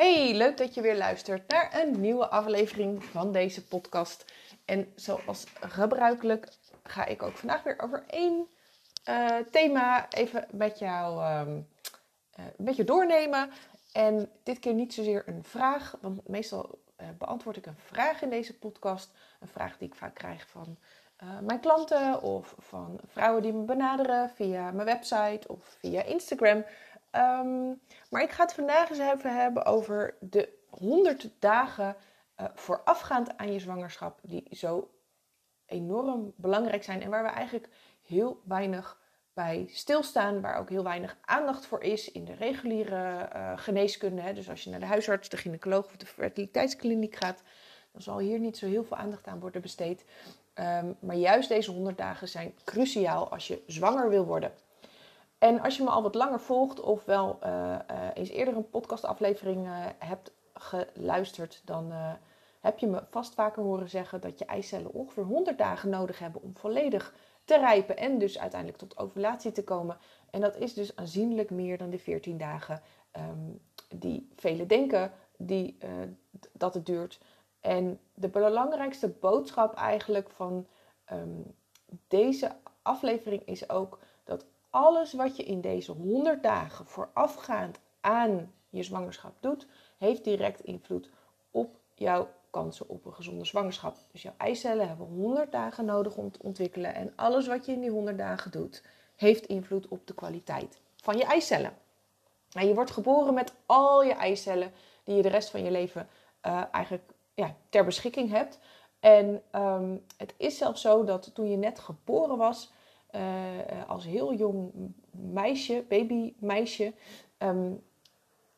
Hey, leuk dat je weer luistert naar een nieuwe aflevering van deze podcast. En zoals gebruikelijk ga ik ook vandaag weer over één uh, thema even met jou um, uh, doornemen. En dit keer niet zozeer een vraag, want meestal uh, beantwoord ik een vraag in deze podcast. Een vraag die ik vaak krijg van mijn klanten of van vrouwen die me benaderen via mijn website of via Instagram. Um, maar ik ga het vandaag eens even hebben over de 100 dagen uh, voorafgaand aan je zwangerschap, die zo enorm belangrijk zijn en waar we eigenlijk heel weinig bij stilstaan, waar ook heel weinig aandacht voor is in de reguliere uh, geneeskunde. Hè. Dus als je naar de huisarts, de gynaecoloog of de fertiliteitskliniek gaat, dan zal hier niet zo heel veel aandacht aan worden besteed. Um, maar juist deze 100 dagen zijn cruciaal als je zwanger wil worden. En als je me al wat langer volgt of wel uh, uh, eens eerder een podcastaflevering uh, hebt geluisterd, dan heb je me vast vaker horen zeggen dat je eicellen ongeveer 100 dagen nodig hebben om volledig te rijpen en dus uiteindelijk tot ovulatie te komen. En dat is dus aanzienlijk meer dan de 14 dagen um, die velen denken die, dat het duurt. En de belangrijkste boodschap eigenlijk van um, deze aflevering is ook alles wat je in deze 100 dagen voorafgaand aan je zwangerschap doet, heeft direct invloed op jouw kansen op een gezonde zwangerschap. Dus jouw eicellen hebben 100 dagen nodig om te ontwikkelen. En alles wat je in die 100 dagen doet, heeft invloed op de kwaliteit van je eicellen. En je wordt geboren met al je eicellen die je de rest van je leven uh, eigenlijk ja, ter beschikking hebt. En um, het is zelfs zo dat toen je net geboren was, uh, als heel jong meisje, babymeisje, um,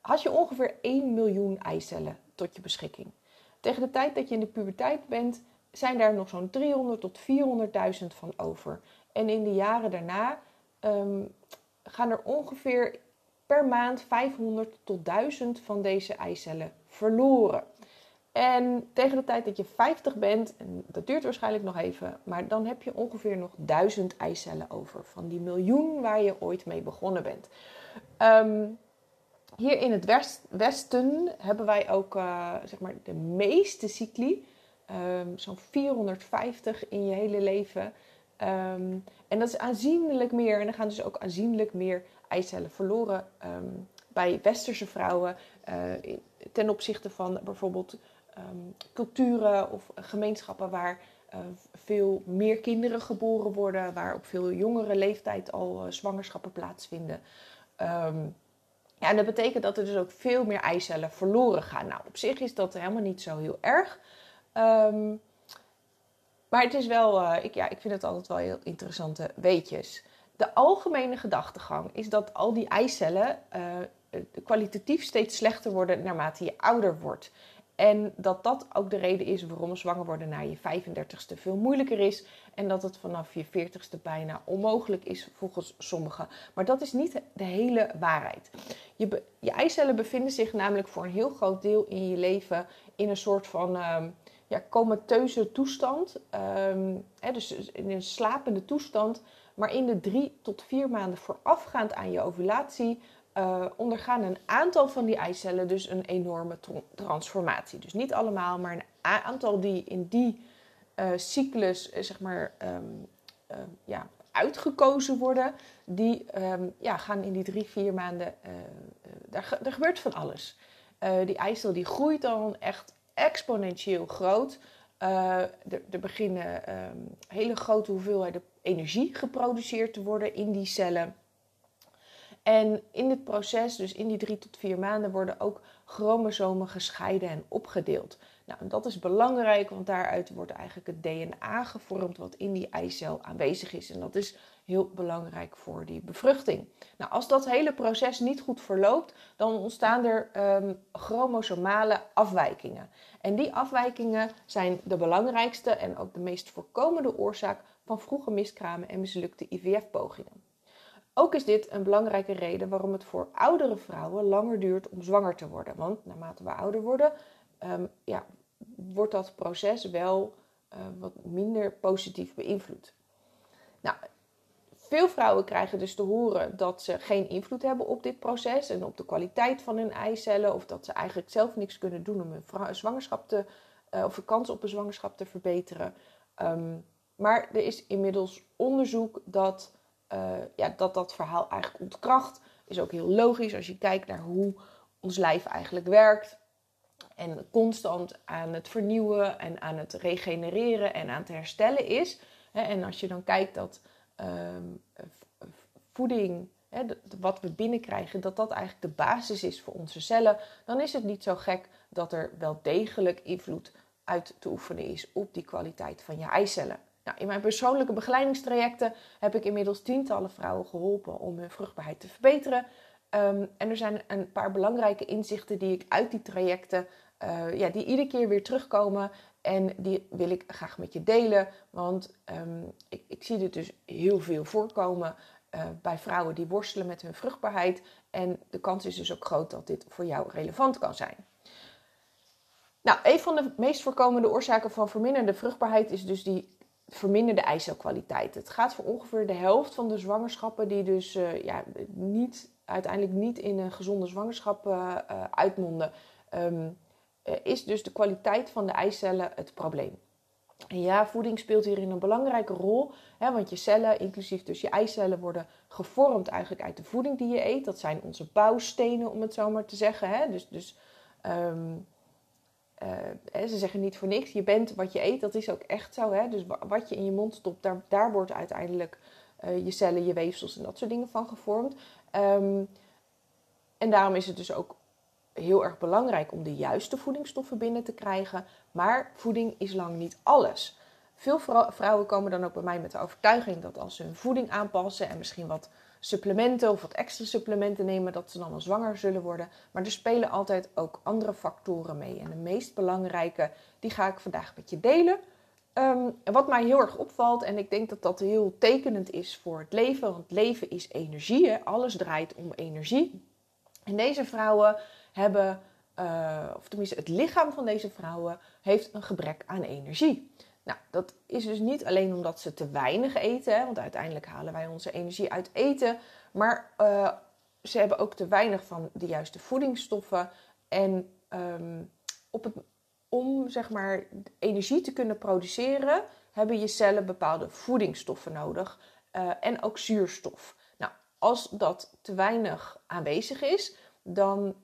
had je ongeveer 1 miljoen eicellen tot je beschikking. Tegen de tijd dat je in de puberteit bent, zijn daar nog zo'n 300 tot 400.000 van over. En in de jaren daarna um, gaan er ongeveer per maand 500 tot 1000 van deze eicellen verloren. En tegen de tijd dat je 50 bent, en dat duurt waarschijnlijk nog even, maar dan heb je ongeveer nog 1000 eicellen over van die miljoen waar je ooit mee begonnen bent. Um, hier in het west, Westen hebben wij ook uh, zeg maar de meeste cycli, um, zo'n 450 in je hele leven. Um, en dat is aanzienlijk meer, en er gaan dus ook aanzienlijk meer eicellen verloren bij westerse vrouwen uh, ten opzichte van bijvoorbeeld um, culturen of gemeenschappen waar uh, veel meer kinderen geboren worden, waar op veel jongere leeftijd al uh, zwangerschappen plaatsvinden. Um, ja, en dat betekent dat er dus ook veel meer eicellen verloren gaan. Nou, op zich is dat helemaal niet zo heel erg. Um, maar het is wel, uh, ik, ja, ik vind het altijd wel heel interessante weetjes. De algemene gedachtegang is dat al die eicellen kwalitatief steeds slechter worden naarmate je ouder wordt. En dat dat ook de reden is waarom zwanger worden na je 35ste veel moeilijker is. En dat het vanaf je 40ste bijna onmogelijk is volgens sommigen. Maar dat is niet de hele waarheid. Je, je eicellen bevinden zich namelijk voor een heel groot deel in je leven in een soort van um, ja, comateuze toestand. Um, hè, dus in een slapende toestand. Maar in de drie tot vier maanden voorafgaand aan je ovulatie uh, ondergaan een aantal van die eicellen dus een enorme transformatie. Dus niet allemaal, maar een aantal die in die uh, cyclus, eh, zeg maar, uh, ja, uitgekozen worden, die um, ja, gaan in die drie, vier maanden, daar, er gebeurt van alles. die eicel die groeit dan echt exponentieel groot. er, beginnen um, hele grote hoeveelheden energie geproduceerd te worden in die cellen. En in dit proces, dus in die drie tot vier maanden, worden ook chromosomen gescheiden en opgedeeld. Nou, dat is belangrijk, want daaruit wordt eigenlijk het DNA gevormd wat in die eicel aanwezig is. En dat is heel belangrijk voor die bevruchting. Nou, als dat hele proces niet goed verloopt, dan ontstaan er um, chromosomale afwijkingen. En die afwijkingen zijn de belangrijkste en ook de meest voorkomende oorzaak van vroege miskramen en mislukte IVF-pogingen. Ook is dit een belangrijke reden waarom het voor oudere vrouwen langer duurt om zwanger te worden. Want naarmate we ouder worden, um, ja, wordt dat proces wel uh, wat minder positief beïnvloed. Nou, Veel vrouwen krijgen dus te horen dat ze geen invloed hebben op dit proces en op de kwaliteit van hun eicellen. Of dat ze eigenlijk zelf niks kunnen doen om hun zwangerschap te, uh, of de kans op een zwangerschap te verbeteren. Ehm, maar er is inmiddels onderzoek dat, uh, ja, dat dat verhaal eigenlijk ontkracht. Is ook heel logisch als je kijkt naar hoe ons lijf eigenlijk werkt. En constant aan het vernieuwen en aan het regenereren en aan het herstellen is. En als je dan kijkt dat Ehm, voeding, wat we binnenkrijgen, dat dat eigenlijk de basis is voor onze cellen, dan is het niet zo gek dat er wel degelijk invloed uit te oefenen is op die kwaliteit van je eicellen. Nou, in mijn persoonlijke begeleidingstrajecten heb ik inmiddels tientallen vrouwen geholpen om hun vruchtbaarheid te verbeteren. Ehm, en er zijn een paar belangrijke inzichten die ik uit die trajecten, uh, ja, die iedere keer weer terugkomen en die wil ik graag met je delen, want ehm, ik, ik, zie dit dus heel veel voorkomen uh, bij vrouwen die worstelen met hun vruchtbaarheid. En de kans is dus ook groot dat dit voor jou relevant kan zijn. Nou, een van de meest voorkomende oorzaken van verminderde vruchtbaarheid is dus die verminderde eicelkwaliteit. Het gaat voor ongeveer de helft van de zwangerschappen die dus uh, ja, niet, uiteindelijk niet in een gezonde zwangerschap uh, uitmonden. Um, eh, is dus de kwaliteit van de eicellen het probleem. En ja, voeding speelt hierin een belangrijke rol, hè, want je cellen, inclusief dus je eicellen, worden gevormd eigenlijk uit de voeding die je eet. Dat zijn onze bouwstenen, om het zo maar te zeggen. Hè. Dus, dus um, uh, ze zeggen niet voor niks, je bent wat je eet, dat is ook echt zo. Hè. Dus wat je in je mond stopt, daar, daar wordt uiteindelijk uh, je cellen, je weefsels en dat soort dingen van gevormd. Um, en daarom is het dus ook heel erg belangrijk om de juiste voedingsstoffen binnen te krijgen. Maar voeding is lang niet alles. Veel vrouwen komen dan ook bij mij met de overtuiging dat als ze hun voeding aanpassen en misschien wat supplementen of wat extra supplementen nemen, dat ze dan wel zwanger zullen worden. Maar er spelen altijd ook andere factoren mee. En de meest belangrijke, die ga ik vandaag met je delen. Um, wat mij heel erg opvalt, en ik denk dat dat heel tekenend is voor het leven, want leven is energie, alles draait om energie. En deze vrouwen hebben, uh, of tenminste het lichaam van deze vrouwen, heeft een gebrek aan energie. Nou, dat is dus niet alleen omdat ze te weinig eten, want uiteindelijk halen wij onze energie uit eten, maar uh, ze hebben ook te weinig van de juiste voedingsstoffen. En um, op het, om zeg maar energie te kunnen produceren, hebben je cellen bepaalde voedingsstoffen nodig uh, en ook zuurstof. Nou, als dat te weinig aanwezig is, dan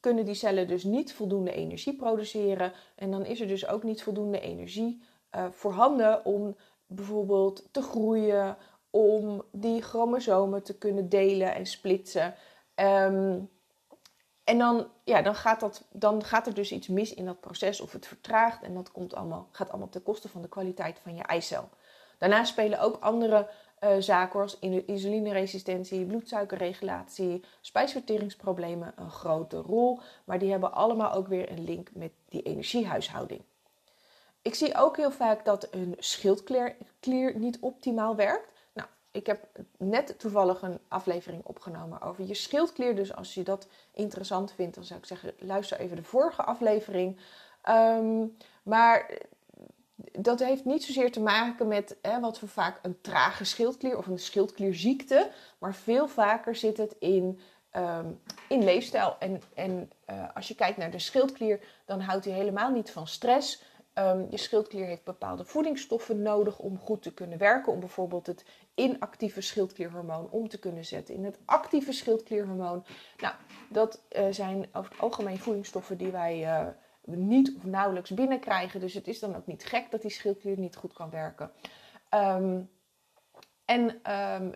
kunnen die cellen dus niet voldoende energie produceren. En dan is er dus ook niet voldoende energie uh, voorhanden om bijvoorbeeld te groeien, om die chromosomen te kunnen delen en splitsen. Um, en dan, ja, dan, gaat dat, dan gaat er dus iets mis in dat proces of het vertraagt en dat komt allemaal, gaat allemaal ten koste van de kwaliteit van je eicel. Daarnaast spelen ook andere uh, zaken als insulineresistentie, bloedsuikerregulatie, spijsverteringsproblemen een grote rol. Maar die hebben allemaal ook weer een link met die energiehuishouding. Ik zie ook heel vaak dat een schildklier niet optimaal werkt. Nou, ik heb net toevallig een aflevering opgenomen over je schildklier. Dus als je dat interessant vindt, dan zou ik zeggen, luister even de vorige aflevering. Um, maar dat heeft niet zozeer te maken met hè, wat we vaak een trage schildklier of een schildklierziekte, maar veel vaker zit het in, um, in leefstijl. En, en uh, als je kijkt naar de schildklier, dan houdt hij helemaal niet van stress. Um, je schildklier heeft bepaalde voedingsstoffen nodig om goed te kunnen werken. Om bijvoorbeeld het inactieve schildklierhormoon om te kunnen zetten in het actieve schildklierhormoon. Nou, dat uh, zijn over het algemeen voedingsstoffen die wij uh, niet of nauwelijks binnenkrijgen. Dus het is dan ook niet gek dat die schildklier niet goed kan werken. Um, en um,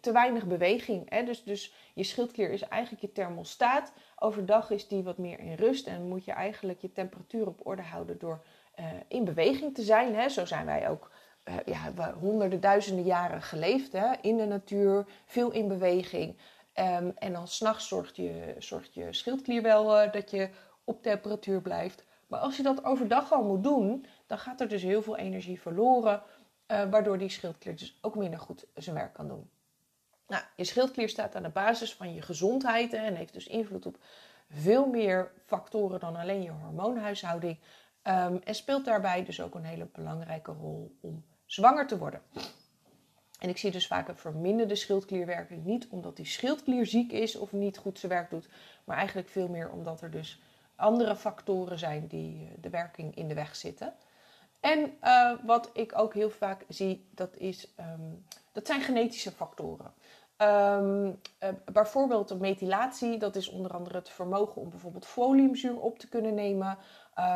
te weinig beweging. Hè? Dus, dus je schildklier is eigenlijk je thermostaat. Overdag is die wat meer in rust en moet je eigenlijk je temperatuur op orde houden door uh, in beweging te zijn. Hè? Zo zijn wij ook uh, ja, honderden, duizenden jaren geleefd hè? in de natuur, veel in beweging. Um, en dan s'nachts zorgt je, zorgt je schildklier wel uh, dat je op temperatuur blijft. Maar als je dat overdag al moet doen, dan gaat er dus heel veel energie verloren, waardoor die schildklier dus ook minder goed zijn werk kan doen. Nou, je schildklier staat aan de basis van je gezondheid en heeft dus invloed op veel meer factoren dan alleen je hormoonhuishouding. En speelt daarbij dus ook een hele belangrijke rol om zwanger te worden. En ik zie dus vaak een verminderde schildklierwerking. Niet omdat die schildklier ziek is of niet goed zijn werk doet. Maar eigenlijk veel meer omdat er dus andere factoren zijn die eh, de werking in de weg zitten. En uh, wat ik ook heel vaak zie, dat, is, um, dat zijn genetische factoren. Um, uh, bijvoorbeeld de methylatie, dat is onder andere het vermogen om bijvoorbeeld foliumzuur op te kunnen nemen.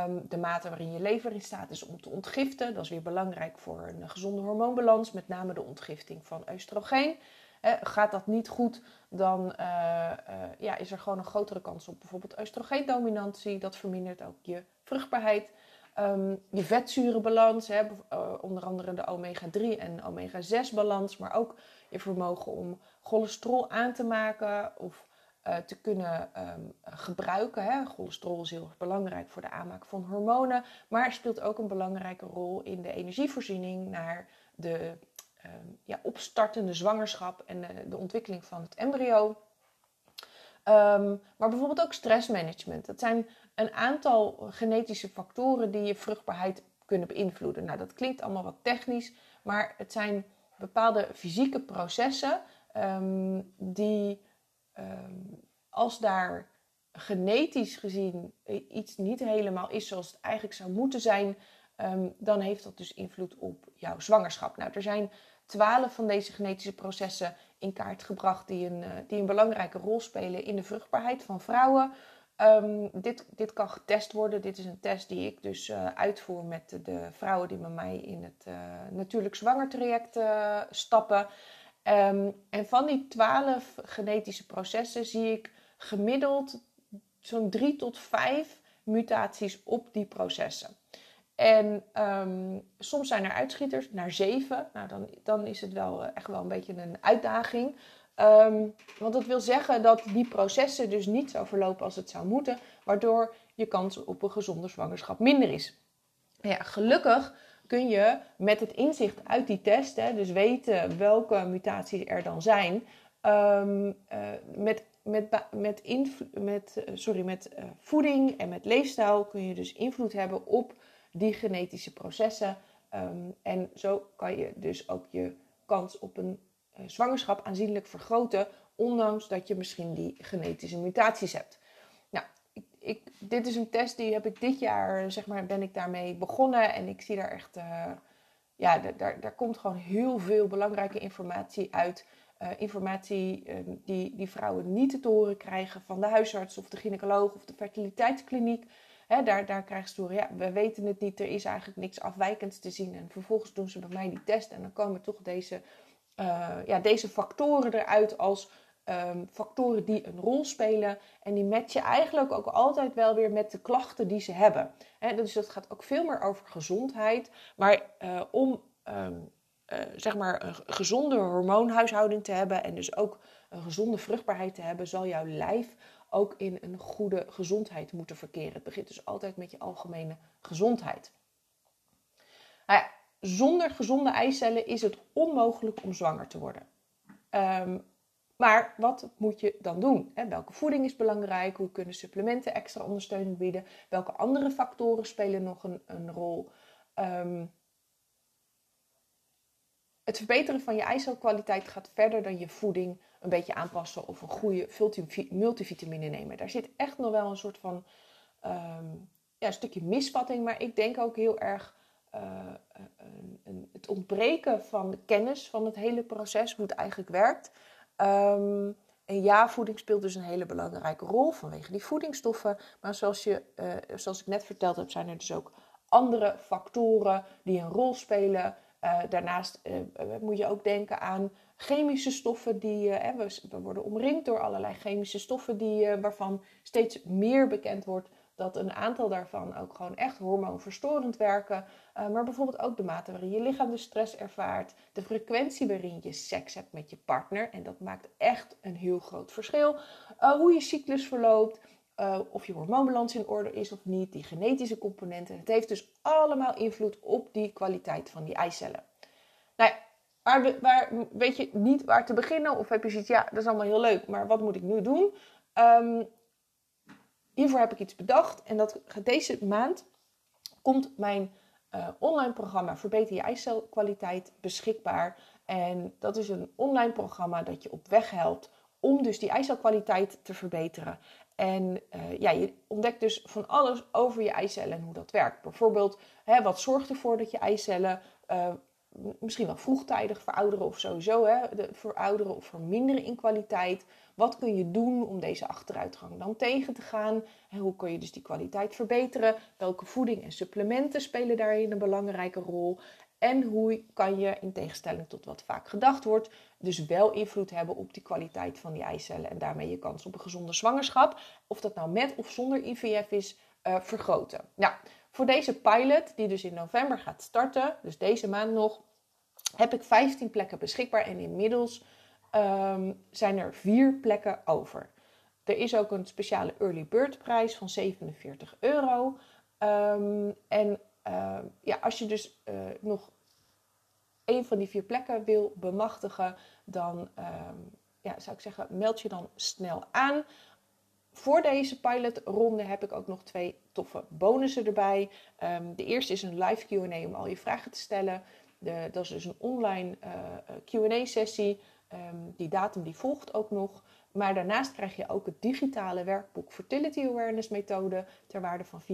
Um, de mate waarin je lever in staat is om te ontgiften, dat is weer belangrijk voor een gezonde hormoonbalans, met name de ontgifting van oestrogeen. Uh, gaat dat niet goed, dan uh, ja, is er gewoon een grotere kans op bijvoorbeeld oestrogeendominantie. Dat vermindert ook je vruchtbaarheid. Um, je vetzurenbalans, onder andere de omega-3 en omega-6 balans, maar ook je vermogen om cholesterol aan te maken of uh, te kunnen um, gebruiken. Hè. Cholesterol is heel erg belangrijk voor de aanmaak van hormonen, maar speelt ook een belangrijke rol in de energievoorziening naar de um, ja, opstartende zwangerschap en de, de, ontwikkeling van het embryo. Um, maar bijvoorbeeld ook stressmanagement. Dat zijn een aantal genetische factoren die je vruchtbaarheid kunnen beïnvloeden. Nou, dat klinkt allemaal wat technisch, maar het zijn bepaalde fysieke processen um, die, um, als daar genetisch gezien iets niet helemaal is zoals het eigenlijk zou moeten zijn, um, dan heeft dat dus invloed op jouw zwangerschap. Nou, er zijn twaalf van deze genetische processen in kaart gebracht die een, uh, die een belangrijke rol spelen in de vruchtbaarheid van vrouwen. Dit, dit kan getest worden. Dit is een test die ik dus uh, uitvoer met de, vrouwen die met mij in het uh, natuurlijk zwangertraject stappen. Um, en van die twaalf genetische processen zie ik gemiddeld zo'n drie tot vijf mutaties op die processen. En um, soms zijn er uitschieters naar zeven. Nou, dan, dan is het wel echt wel een beetje een uitdaging. Um, want dat wil zeggen dat die processen dus niet zo verlopen als het zou moeten, waardoor je kans op een gezonde zwangerschap minder is. Ja, gelukkig kun je met het inzicht uit die test, dus weten welke mutaties er dan zijn, um, met, met, met, met, sorry, met uh, voeding en met leefstijl kun je dus invloed hebben op die genetische processen. Um, en zo kan je dus ook je kans op een zwangerschap aanzienlijk vergroten, ondanks dat je misschien die genetische mutaties hebt. Ik, dit is een test die heb ik dit jaar, zeg maar, ben ik daarmee begonnen en ik zie daar echt, uh, ja, daar, daar komt gewoon heel veel belangrijke informatie uit. Uh, informatie uh, die, die vrouwen niet te horen krijgen van de huisarts of de gynaecoloog of de fertiliteitskliniek. Daar, daar krijgen ze horen, ja, we weten het niet, er is eigenlijk niks afwijkends te zien. En vervolgens doen ze bij mij die test en dan komen toch deze uh, ja, deze factoren eruit als um, factoren die een rol spelen. En die matchen eigenlijk ook altijd wel weer met de klachten die ze hebben. He, dus dat gaat ook veel meer over gezondheid. Maar uh, om um, uh, zeg maar een gezonde hormoonhuishouding te hebben en dus ook een gezonde vruchtbaarheid te hebben, zal jouw lijf ook in een goede gezondheid moeten verkeren. Het begint dus altijd met je algemene gezondheid. Nou ja, zonder gezonde eicellen is het onmogelijk om zwanger te worden. Um, maar wat moet je dan doen? Welke voeding is belangrijk? Hoe kunnen supplementen extra ondersteuning bieden? Welke andere factoren spelen nog een, een rol? Um, het verbeteren van je eicelkwaliteit gaat verder dan je voeding een beetje aanpassen of een goede multivitamine nemen. Daar zit echt nog wel een soort van um, ja, een stukje misvatting, maar ik denk ook heel erg uh, een, een, het ontbreken van kennis van het hele proces, hoe het eigenlijk werkt. Um, en ja, voeding speelt dus een hele belangrijke rol vanwege die voedingsstoffen. Maar zoals, je, uh, zoals ik net verteld heb, zijn er dus ook andere factoren die een rol spelen. Uh, daarnaast moet je ook denken aan chemische stoffen die we, we, worden omringd door allerlei chemische stoffen die, waarvan steeds meer bekend wordt dat een aantal daarvan ook gewoon echt hormoonverstorend werken. Uh, maar bijvoorbeeld ook de mate waarin je lichaam de stress ervaart, de frequentie waarin je seks hebt met je partner. En dat maakt echt een heel groot verschil. Uh, hoe je cyclus verloopt, uh, of je hormoonbalans in orde is of niet, die genetische componenten. Het heeft dus allemaal invloed op die kwaliteit van die eicellen. Nou ja, waar, waar, weet je niet waar te beginnen? Of heb je zoiets, ja, dat is allemaal heel leuk, maar wat moet ik nu doen? Um, hiervoor heb ik iets bedacht. En dat deze maand komt mijn uh, online programma Verbeter je eicelkwaliteit beschikbaar. En dat is een online programma dat je op weg helpt om dus die eicelkwaliteit te verbeteren. En uh, ja, je ontdekt dus van alles over je eicellen en hoe dat werkt. Bijvoorbeeld, hè, wat zorgt ervoor dat je eicellen uh, misschien wel vroegtijdig verouderen of sowieso hè, de, of verminderen in kwaliteit. Wat kun je doen om deze achteruitgang dan tegen te gaan? En hoe kun je dus die kwaliteit verbeteren? Welke voeding en supplementen spelen daarin een belangrijke rol? En hoe kan je, in tegenstelling tot wat vaak gedacht wordt, dus wel invloed hebben op die kwaliteit van die eicellen en daarmee je kans op een gezonde zwangerschap, of dat nou met of zonder IVF is, uh, vergroten. Nou, voor deze pilot, die dus in november gaat starten, dus deze maand nog, heb ik 15 plekken beschikbaar en inmiddels um, zijn er vier plekken over. Er is ook een speciale early bird prijs van 47 euro. Um, en uh, ja, als je dus uh, nog een van die vier plekken wil bemachtigen, dan ja, zou ik zeggen, meld je dan snel aan. Voor deze pilotronde heb ik ook nog twee toffe bonussen erbij. Um, de eerste is een live QA om al je vragen te stellen. De, dat is dus een online uh, QA-sessie. Um, die datum die volgt ook nog. Maar daarnaast krijg je ook het digitale werkboek Fertility Awareness Methode ter waarde van 24,95.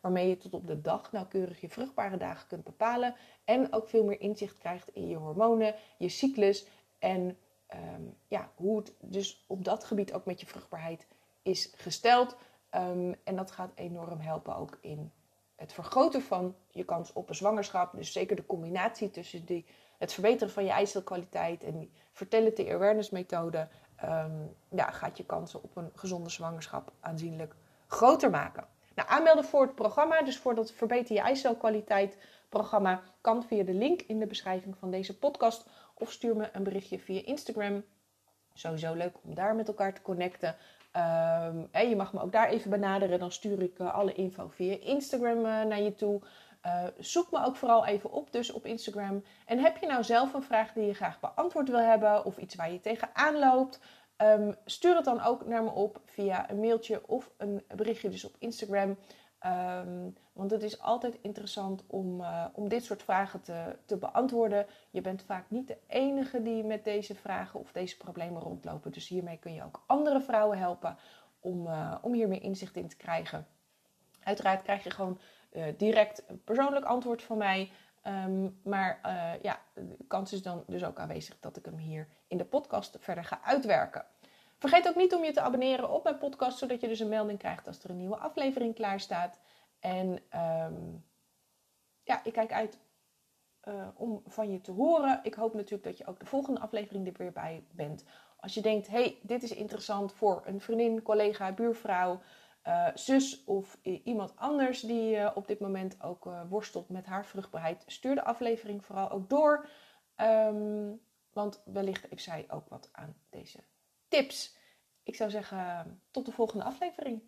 Waarmee je tot op de dag nauwkeurig je vruchtbare dagen kunt bepalen. En ook veel meer inzicht krijgt in je hormonen, je cyclus en um, ja, hoe het dus op dat gebied ook met je vruchtbaarheid is gesteld. Um, en dat gaat enorm helpen ook in het vergroten van je kans op een zwangerschap. Dus zeker de combinatie tussen die, het verbeteren van je eicelkwaliteit en die fertility awareness methode. Um, ja, gaat je kansen op een gezonde zwangerschap aanzienlijk groter maken. Nou, aanmelden voor het programma, dus voor dat Verbeter je eicelkwaliteit programma, kan via de link in de beschrijving van deze podcast of stuur me een berichtje via Instagram. Sowieso leuk om daar met elkaar te connecten. Um, je mag me ook daar even benaderen. Dan stuur ik uh, alle info via Instagram uh, naar je toe. Uh, zoek me ook vooral even op, dus op Instagram. En heb je nou zelf een vraag die je graag beantwoord wil hebben of iets waar je tegenaan loopt? Um, stuur het dan ook naar me op via een mailtje of een berichtje dus op Instagram. Um, want het is altijd interessant om, uh, om dit soort vragen te, te beantwoorden. Je bent vaak niet de enige die met deze vragen of deze problemen rondlopen. Dus hiermee kun je ook andere vrouwen helpen om, uh, om hier meer inzicht in te krijgen. Uiteraard krijg je gewoon uh, direct een persoonlijk antwoord van mij. Um, maar ja, de kans is dan dus ook aanwezig dat ik hem hier in de podcast verder ga uitwerken. Vergeet ook niet om je te abonneren op mijn podcast, zodat je dus een melding krijgt als er een nieuwe aflevering klaar staat. En um, ja, ik kijk uit uh, om van je te horen. Ik hoop natuurlijk dat je ook de volgende aflevering er weer bij bent. Als je denkt, hey, dit is interessant voor een vriendin, collega, buurvrouw, uh, zus of iemand anders die uh, op dit moment ook worstelt met haar vruchtbaarheid, stuur de aflevering vooral ook door. Um, want wellicht heeft zij ook wat aan deze tips. Ik zou zeggen, tot de volgende aflevering.